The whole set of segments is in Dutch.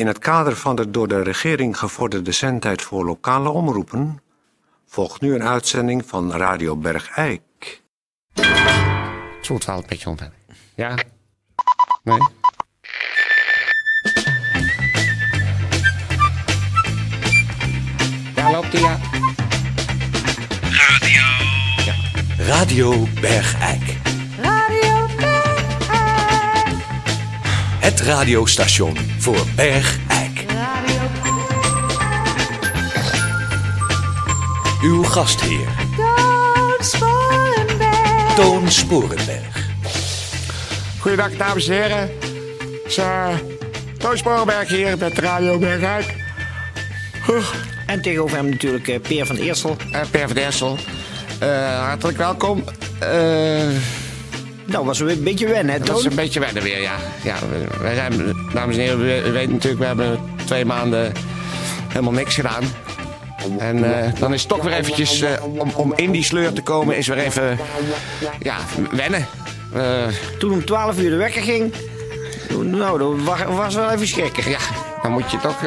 In het kader van de door de regering gevorderde zendtijd voor lokale omroepen volgt nu een uitzending van Radio Bergijk. Het voelt wel een beetje onwennig. Ja? Nee? Ja, loopt die ja? Radio Bergijk. Radio Het radiostation voor Bergijk. Radio Uw gastheer, Toon Sporenberg. Toon Sporenberg. Goeiedag, dames en heren. Zo, Toon Sporenberg hier met Radio Bergijk. En tegenover hem natuurlijk eh, Peer van Eersel. Uh, per van Dersel. Eh, hartelijk welkom. Eh, Nou, was een beetje wennen, hè, dat is een beetje wennen weer, ja. ja wij zijn, dames en heren, we we weten natuurlijk, we hebben twee maanden helemaal niks gedaan. En eh, dan is het toch weer eventjes, eh, om, om in die sleur te komen, is weer even, ja, wennen. Eh, Toen om 12 uur de wekker ging. Nou, dat wa- was wel even schrikken. ja, dan moet je toch,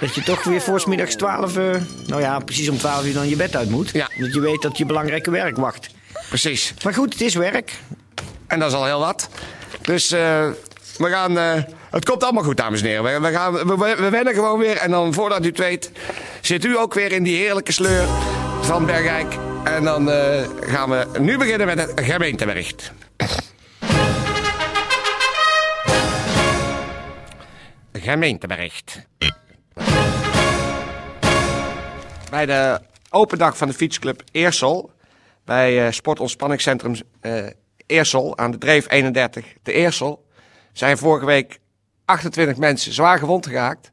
Dat je toch weer voor middags 12 uur, nou ja, precies om 12 uur dan je bed uit moet. Ja. Dat je weet dat je belangrijke werk wacht. precies. Maar goed, het is werk. En dat is al heel wat. Dus eh, we gaan. eh, het komt allemaal goed, dames en heren. We, gaan, we, we wennen gewoon weer. En dan, voordat u het weet, zit u ook weer in die heerlijke sleur van Bergijk. En dan eh, gaan we nu beginnen met het gemeentebericht. Gemeentebericht. Bij de open dag van de fietsclub Eersel, bij eh Sportontspanningscentrum eh Eersel aan de Dreef 31 te Eersel, zijn vorige week 28 mensen zwaar gewond geraakt.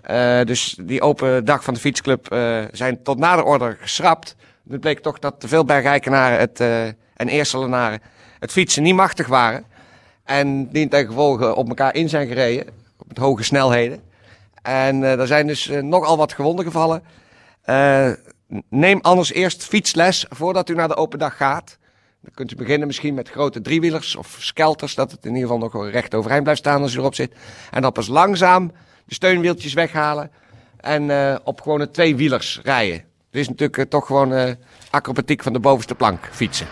Eh, dus die open dag van de fietsclub eh, zijn tot nader order geschrapt. Het bleek toch dat te veel Bergijkenaren het, eh, en Eerselenaren het fietsen niet machtig waren. En die ten gevolge op elkaar in zijn gereden, op hoge snelheden. En er zijn dus nogal wat gewonden gevallen. Neem anders eerst fietsles voordat u naar de open dag gaat. Dan kunt u beginnen misschien met grote driewielers of skelters, dat het in ieder geval nog recht overeind blijft staan als u erop zit. En dan pas langzaam de steunwieltjes weghalen en eh, op gewone tweewielers rijden. Het is natuurlijk eh, toch gewoon eh, acrobatiek van de bovenste plank fietsen.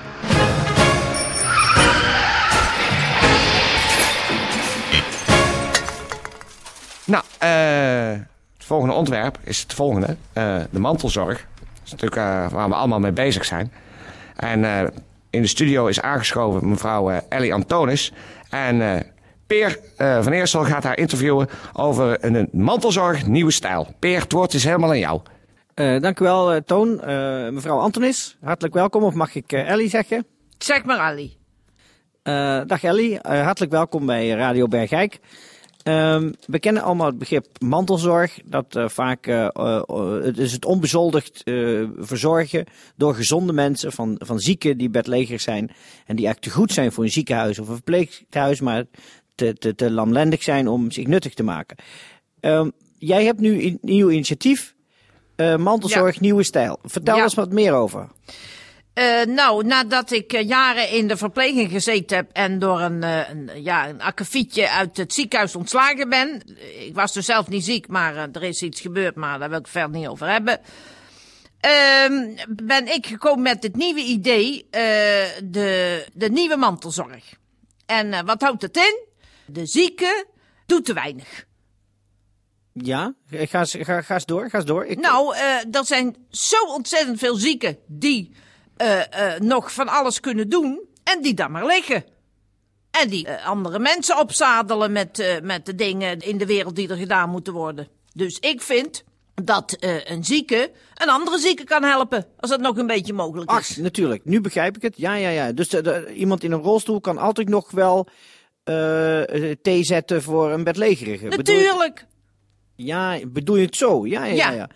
Nou, het volgende ontwerp is het volgende. de mantelzorg. Dat is natuurlijk waar we allemaal mee bezig zijn. En in de studio is aangeschoven mevrouw eh, Ellie Antonis. En eh, Peer eh, van Eersel gaat haar interviewen over een mantelzorg nieuwe stijl. Peer, het woord is helemaal aan jou. Eh dank u wel, eh, Toon. Mevrouw Antonis, hartelijk welkom. Of mag ik Ellie zeggen? Zeg maar. Eh, dag Ellie, hartelijk welkom bij Radio Bergijk. Ehm, we kennen allemaal het begrip mantelzorg. Dat eh, vaak eh, eh, het is het onbezoldigd verzorgen door gezonde mensen, van, van zieken die bedlegerig zijn. En die eigenlijk te goed zijn voor een ziekenhuis of een verpleeghuis, maar te, te, te lamlendig zijn om zich nuttig te maken. Ehm, jij hebt nu een nieuw initiatief, mantelzorg nieuwe stijl. Vertel Ja. eens wat meer over. Eh, nou, nadat ik eh, jaren in de verpleging gezeten heb en door een, eh, een, ja, een akkefietje uit het ziekenhuis ontslagen ben. Ik was dus zelf niet ziek, maar er is iets gebeurd, maar daar wil ik verder niet over hebben. Ehm, ben ik gekomen met het nieuwe idee, de, de nieuwe mantelzorg. En wat houdt het in? De zieke doet te weinig. Ja, ga, eens- ga, ga eens door, ga eens door. Ik, Nou, er zijn zo ontzettend veel zieken die eh, eh, nog van alles kunnen doen en die dan maar liggen. En die eh, andere mensen opzadelen met, met de dingen in de wereld die er gedaan moeten worden. Dus ik vind dat een zieke een andere zieke kan helpen, als dat nog een beetje mogelijk Ach, is. natuurlijk. Nu begrijp ik het. Ja, ja, ja. Dus iemand in een rolstoel kan altijd nog wel thee zetten voor een bedlegerige. Bedoel Natuurlijk. ja, bedoel je het zo? Ja, ja, ja. Ja. ja.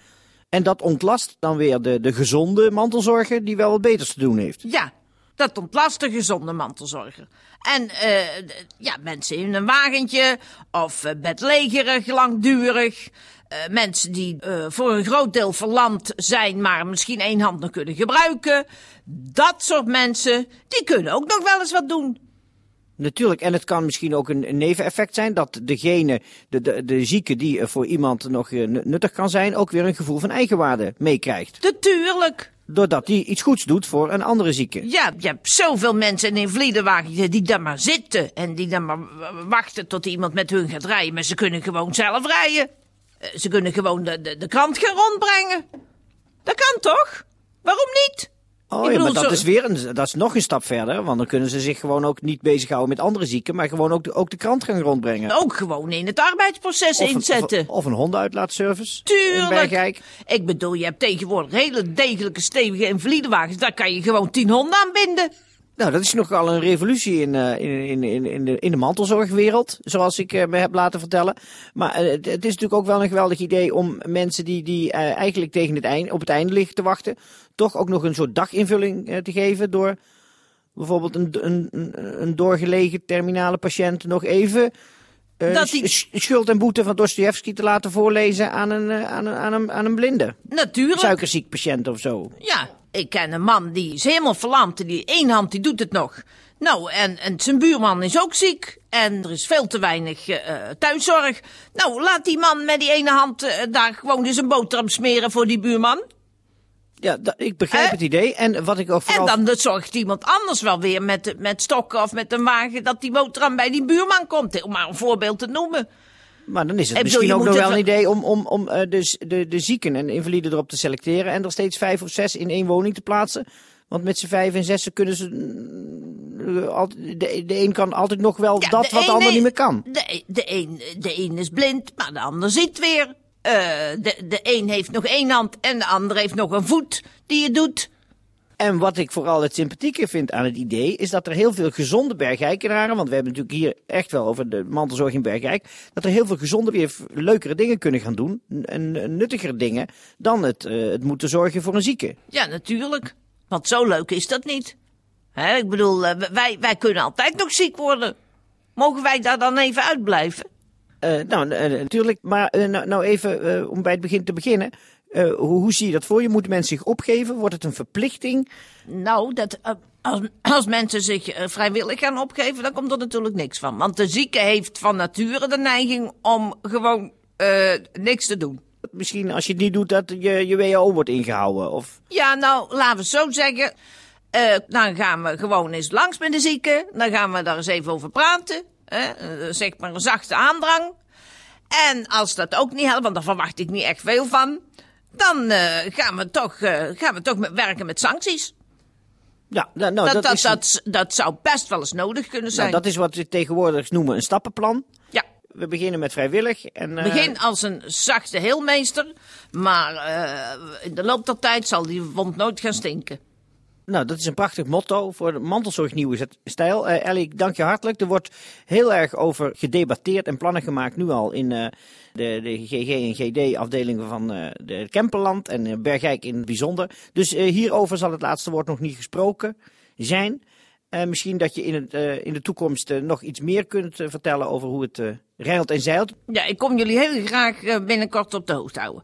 En dat ontlast dan weer de, de gezonde mantelzorger die wel wat beters te doen heeft. Ja, dat ontlast de gezonde mantelzorger. En d- ja, mensen in een wagentje of eh, bedlegerig, langdurig. eh, mensen die voor een groot deel verlamd zijn, maar misschien één hand nog kunnen gebruiken. Dat soort mensen, die kunnen ook nog wel eens wat doen. Natuurlijk, en het kan misschien ook een, een neveneffect zijn dat degene, de, de, de zieke die voor iemand nog eh, nu- nuttig kan zijn, ook weer een gevoel van eigenwaarde meekrijgt. Natuurlijk. Doordat hij iets goeds doet voor een andere zieke. Ja, je hebt zoveel mensen in een vliedenwagen die daar maar zitten. En die dan maar wachten tot iemand met hun gaat rijden. Maar ze kunnen gewoon zelf rijden. Eh, Ze kunnen gewoon de, de, de krant gaan rondbrengen. Dat kan toch? Waarom niet? Oh ja, maar dat zo- is weer een, dat is nog een stap verder. Want dan kunnen ze zich gewoon ook niet bezighouden met andere zieken, maar gewoon ook de, ook de krant gaan rondbrengen. Ook gewoon in het arbeidsproces Of een, inzetten. of, of een hondenuitlaatservice. Tuurlijk. Ik bedoel, je hebt tegenwoordig hele degelijke, stevige invalidewagens. Daar kan je gewoon tien honden aan binden. Nou, dat is nogal een revolutie in, eh, in, in, in, in, de, in de mantelzorgwereld, zoals ik eh, me heb laten vertellen. Maar eh, het, is natuurlijk ook wel een geweldig idee om mensen die, die eigenlijk tegen het eind, op het einde liggen te wachten, toch ook nog een soort daginvulling te geven door bijvoorbeeld een, een, een, doorgelegen terminale patiënt nog even Dat die- schuld en boete van Dostoevsky te laten voorlezen aan een, aan een, aan een, aan een blinde Natuurlijk. suikerziek patiënt of zo. Ja, ik ken een man die is helemaal verlamd. Die één hand die doet het nog. Nou, en, en zijn buurman is ook ziek. En er is veel te weinig eh, thuiszorg. Nou, laat die man met die ene hand eh, daar gewoon eens een boterham smeren voor die buurman. Ja, ik begrijp het idee. En wat ik ook vooral... En dan zorgt iemand anders wel weer met, met stokken of met een wagen dat die boterham bij die buurman komt. Om maar een voorbeeld te noemen. Maar dan is het misschien je ook nog het wel een idee om, om, om eh, de, de, de zieken en invaliden erop te selecteren. En er steeds vijf of zes in één woning te plaatsen. Want met z'n vijf en zessen kunnen ze. altijd- De, de een kan altijd nog wel Ja, dat de wat de ander niet meer kan. De, de, een, de een is blind, maar de ander ziet weer. Eh, de, de een heeft nog één hand en de ander heeft nog een voet die het doet. En wat ik vooral het sympathieke vind aan het idee, is dat er heel veel gezonde bergijkenaren, want we hebben natuurlijk hier echt wel over de mantelzorg in Bergijk, dat er heel veel gezonde weer leukere dingen kunnen gaan doen, en nuttigere dingen, dan het, eh, het moeten zorgen voor een zieke. Ja, natuurlijk. Want zo leuk is dat niet. Hè, ik bedoel, eh, wij, wij kunnen altijd nog ziek worden. Mogen wij daar dan even uitblijven? Eh, nou, natuurlijk. Maar nou, nou even om bij het begin te beginnen. Eh, hoe, hoe zie je dat voor je? Moeten mensen zich opgeven? Wordt het een verplichting? Nou, dat, eh, als, als mensen zich eh, vrijwillig gaan opgeven, dan komt er natuurlijk niks van. Want de zieke heeft van nature de neiging om gewoon niks te doen. Misschien als je het niet doet, dat je, je WHO wordt ingehouden. Of, Ja, nou, laten we het zo zeggen. Dan gaan we gewoon eens langs met de zieke. Dan gaan we daar eens even over praten. Zeg maar een zachte aandrang. En als dat ook niet helpt, want daar verwacht ik niet echt veel van. Dan eh, gaan, we toch, eh, gaan we toch met, werken met sancties. ja, nou, nou, dat, dat, dat, is, dat, dat, zou best wel eens nodig kunnen zijn. nou, dat is wat we tegenwoordig noemen een stappenplan. Ja, We beginnen met vrijwillig. En, eh, begin als een zachte heelmeester. Maar in de loop der tijd zal die wond nooit gaan stinken. Nou, dat is een prachtig motto voor de mantelzorg nieuwe zet- stijl. Eh Ellie, ik dank je hartelijk. Er wordt heel erg over gedebatteerd en plannen gemaakt nu al in eh, de, de GG en GD afdelingen van eh, de Kemperland en Bergijk in het bijzonder. Dus hierover zal het laatste woord nog niet gesproken zijn. Misschien dat je in, het, in de toekomst nog iets meer kunt vertellen over hoe het rijlt en zeilt. Ja, ik kom jullie heel graag binnenkort op de hoogte houden.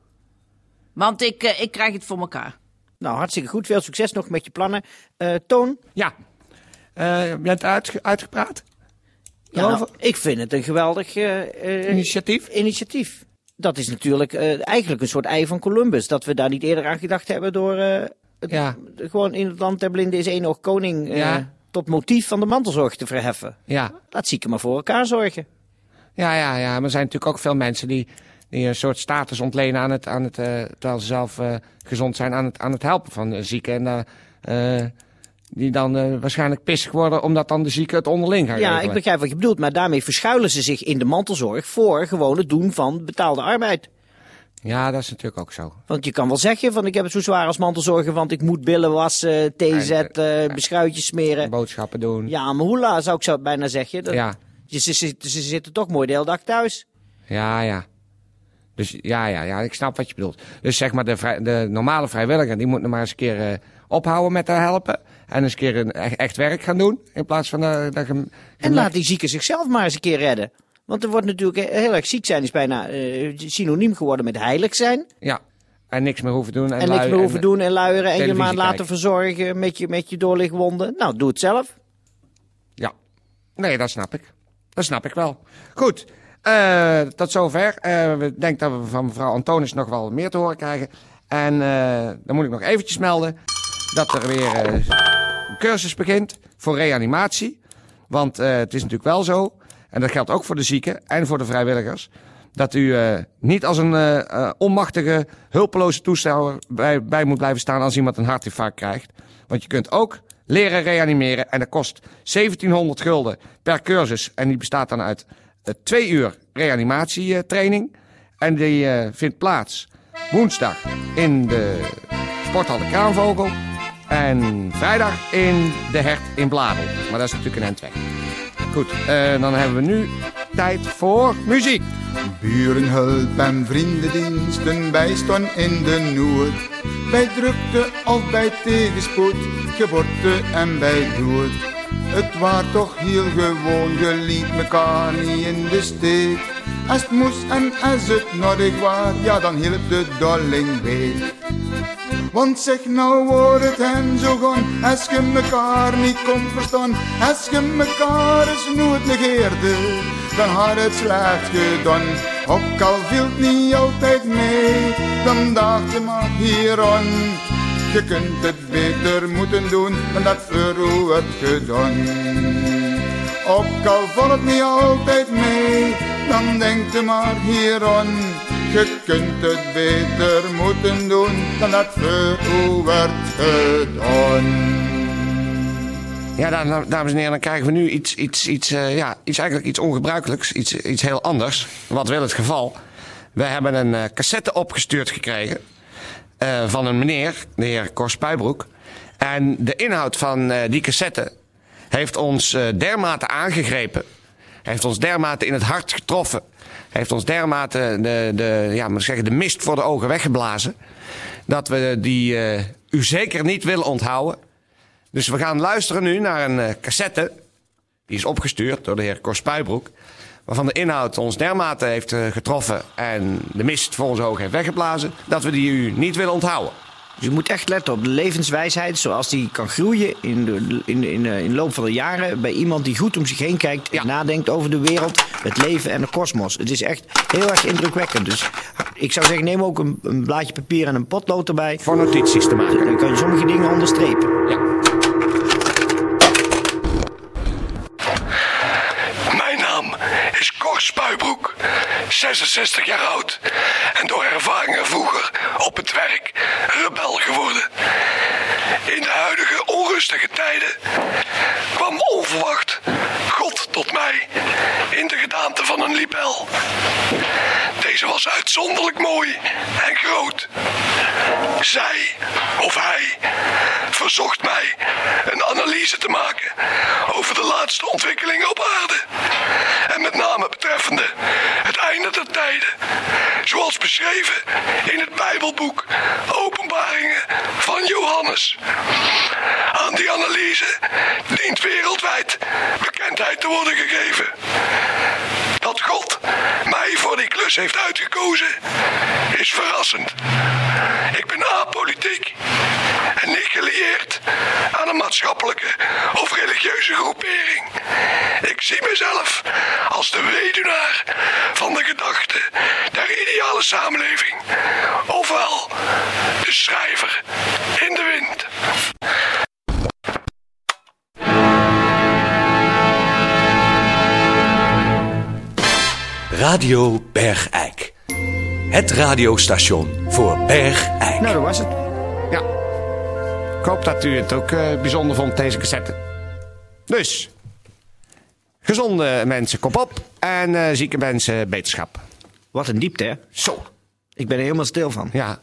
Want ik, ik krijg het voor elkaar. Nou, hartstikke goed. Veel succes nog met je plannen. Eh, Toon, Ja. Eh, je bent uitge- uitgepraat? ja, nou, ik vind het een geweldig eh, Initiatief? initiatief. Dat is natuurlijk eigenlijk een soort ei van Columbus. Dat we daar niet eerder aan gedacht hebben door het- Ja. gewoon in het land der blinden is één oog koning Ja. tot motief van de mantelzorg te verheffen. Ja. Laat zieken maar voor elkaar zorgen. Ja, ja, ja. Maar er zijn natuurlijk ook veel mensen die, die een soort status ontlenen aan het, aan het eh, terwijl ze zelf eh, gezond zijn, aan het, aan het helpen van eh, zieken. En die dan waarschijnlijk pissig worden omdat dan de zieken het onderling gaan Ja, ik begrijp wat je bedoelt, maar daarmee verschuilen ze zich in de mantelzorg voor gewoon het doen van betaalde arbeid. Ja, dat is natuurlijk ook zo. Want je kan wel zeggen van ik heb het zo zwaar als mantelzorger, want ik moet billen wassen, thee En, zetten, beschuitjes smeren. Boodschappen doen. Ja, maar hoela zou ik zo bijna zeggen. Dat- ja. Ze, ze, ze zitten toch mooi de hele dag thuis. Ja, ja. Dus ja, ja, ja, ik snap wat je bedoelt. Dus zeg maar, de, vrij- de normale vrijwilliger, die moet nog maar eens een keer eh, ophouden met haar helpen. En eens een keer een echt, echt werk gaan doen. In plaats van eh, dat En laat die zieken zichzelf maar eens een keer redden. Want er wordt natuurlijk heel erg ziek zijn is bijna eh, synoniem geworden met heilig zijn. Ja. En niks meer hoeven doen. En, En, niks meer hoeven en- doen en luieren en je maar laten verzorgen met je, met je doorlichtwonden. Nou, doe het zelf. Ja. Nee, dat snap ik. Dat snap ik wel. Goed, eh, tot zover. Eh, we denken dat we van mevrouw Antonis nog wel meer te horen krijgen. En eh, dan moet ik nog eventjes melden dat er weer een cursus begint voor reanimatie. Want het is natuurlijk wel zo, en dat geldt ook voor de zieken en voor de vrijwilligers, dat u niet als een onmachtige, hulpeloze toesteller bij, bij moet blijven staan als iemand een hartinfarct krijgt. Want je kunt ook leren reanimeren en dat kost 1700 gulden per cursus. En die bestaat dan uit twee uur reanimatietraining. En die eh, vindt plaats woensdag in de sporthal de Kraanvogel. En vrijdag in de Hert in Bladel. Maar dat is natuurlijk een eind weg. Goed, eh, dan hebben we nu tijd voor muziek. Burenhulp en vriendendiensten bijstaan in de nood. Bij drukte of bij tegenspoed, geboorte en bij dood. Het was toch heel gewoon, je liet mekaar niet in de steek. Als het moest en als het nodig was, ja dan hielp de dolling beet. Want zeg nou wordt het hen zo gaan, als je mekaar niet kon verstaan, als je mekaar eens nooit negeerde, dan had het slecht gedaan. Ook al viel niet altijd mee, dan dacht je maar hieraan. Je kunt het beter moeten doen, dan dat wordt gedaan. Ook al valt het niet altijd mee, dan denk je maar hieraan. Je kunt het beter moeten doen, dan dat u wordt gedaan. Ja, da- da- dames en heren, dan krijgen we nu iets, iets, iets, eh, ja, iets eigenlijk iets ongebruikelijks, iets, iets heel anders. Wat wel het geval. We hebben een eh, cassette opgestuurd gekregen eh, van een meneer, de heer Cor. En de inhoud van eh, die cassette heeft ons eh, dermate aangegrepen. Heeft ons dermate in het hart getroffen. Heeft ons dermate de, de, ja, ik zeggen, de mist voor de ogen weggeblazen. Dat we die u zeker niet willen onthouden. Dus we gaan luisteren nu naar een cassette. Die is opgestuurd door de heer Cor Spuibroek. Waarvan de inhoud ons dermate heeft eh, getroffen en de mist voor onze ogen heeft weggeblazen. Dat we die u niet willen onthouden. Dus je moet echt letten op de levenswijsheid zoals die kan groeien in de, in, in, de- in de loop van de jaren. Bij iemand die goed om zich heen kijkt Ja. en nadenkt over de wereld, het leven en de kosmos. Het is echt heel erg indrukwekkend. Dus ik zou zeggen, neem ook een, een blaadje papier en een potlood erbij. Voor notities te maken. Dan kan je sommige dingen onderstrepen. Ja. Mijn naam is Cor Spuibroek, 66 jaar oud en door ervaringen vroeger op het werk rebel geworden. In de huidige onrustige tijden kwam onverwacht God tot mij in de gedaante van een libel. Deze was uitzonderlijk mooi en groot. Zij of hij verzocht mij een analyse te maken over de laatste ontwikkelingen op aarde. En met name betreffende het einde der tijden. Zoals beschreven in het Bijbelboek Openbaringen van Johannes. Die analyse dient wereldwijd bekendheid te worden gegeven. Dat God mij voor die klus heeft uitgekozen is verrassend. Ik ben apolitiek en niet gelieerd aan een maatschappelijke of religieuze groepering. Ik zie mezelf als de weduwnaar van de gedachte der ideale samenleving. Ofwel Radio Bergijk. Het radiostation voor Bergijk. Nou, dat was het. Ja. Ik hoop dat u het ook eh, bijzonder vond, deze cassette. Dus, gezonde mensen kop op en eh, zieke mensen beterschap. Wat een diepte, hè? Zo, Ik ben er helemaal stil van. ja.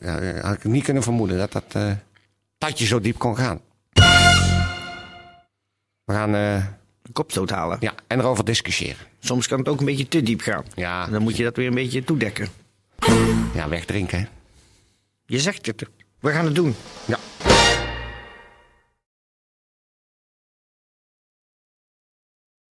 Ja, eh, had ik niet kunnen vermoeden dat dat, eh, dat je zo diep kon gaan. We gaan eh, kopstoot halen. ja, en erover discussiëren. Soms kan het ook een beetje te diep gaan. Ja. En dan moet je dat weer een beetje toedekken. Ja, wegdrinken. hè. Je zegt het. We gaan het doen. Ja.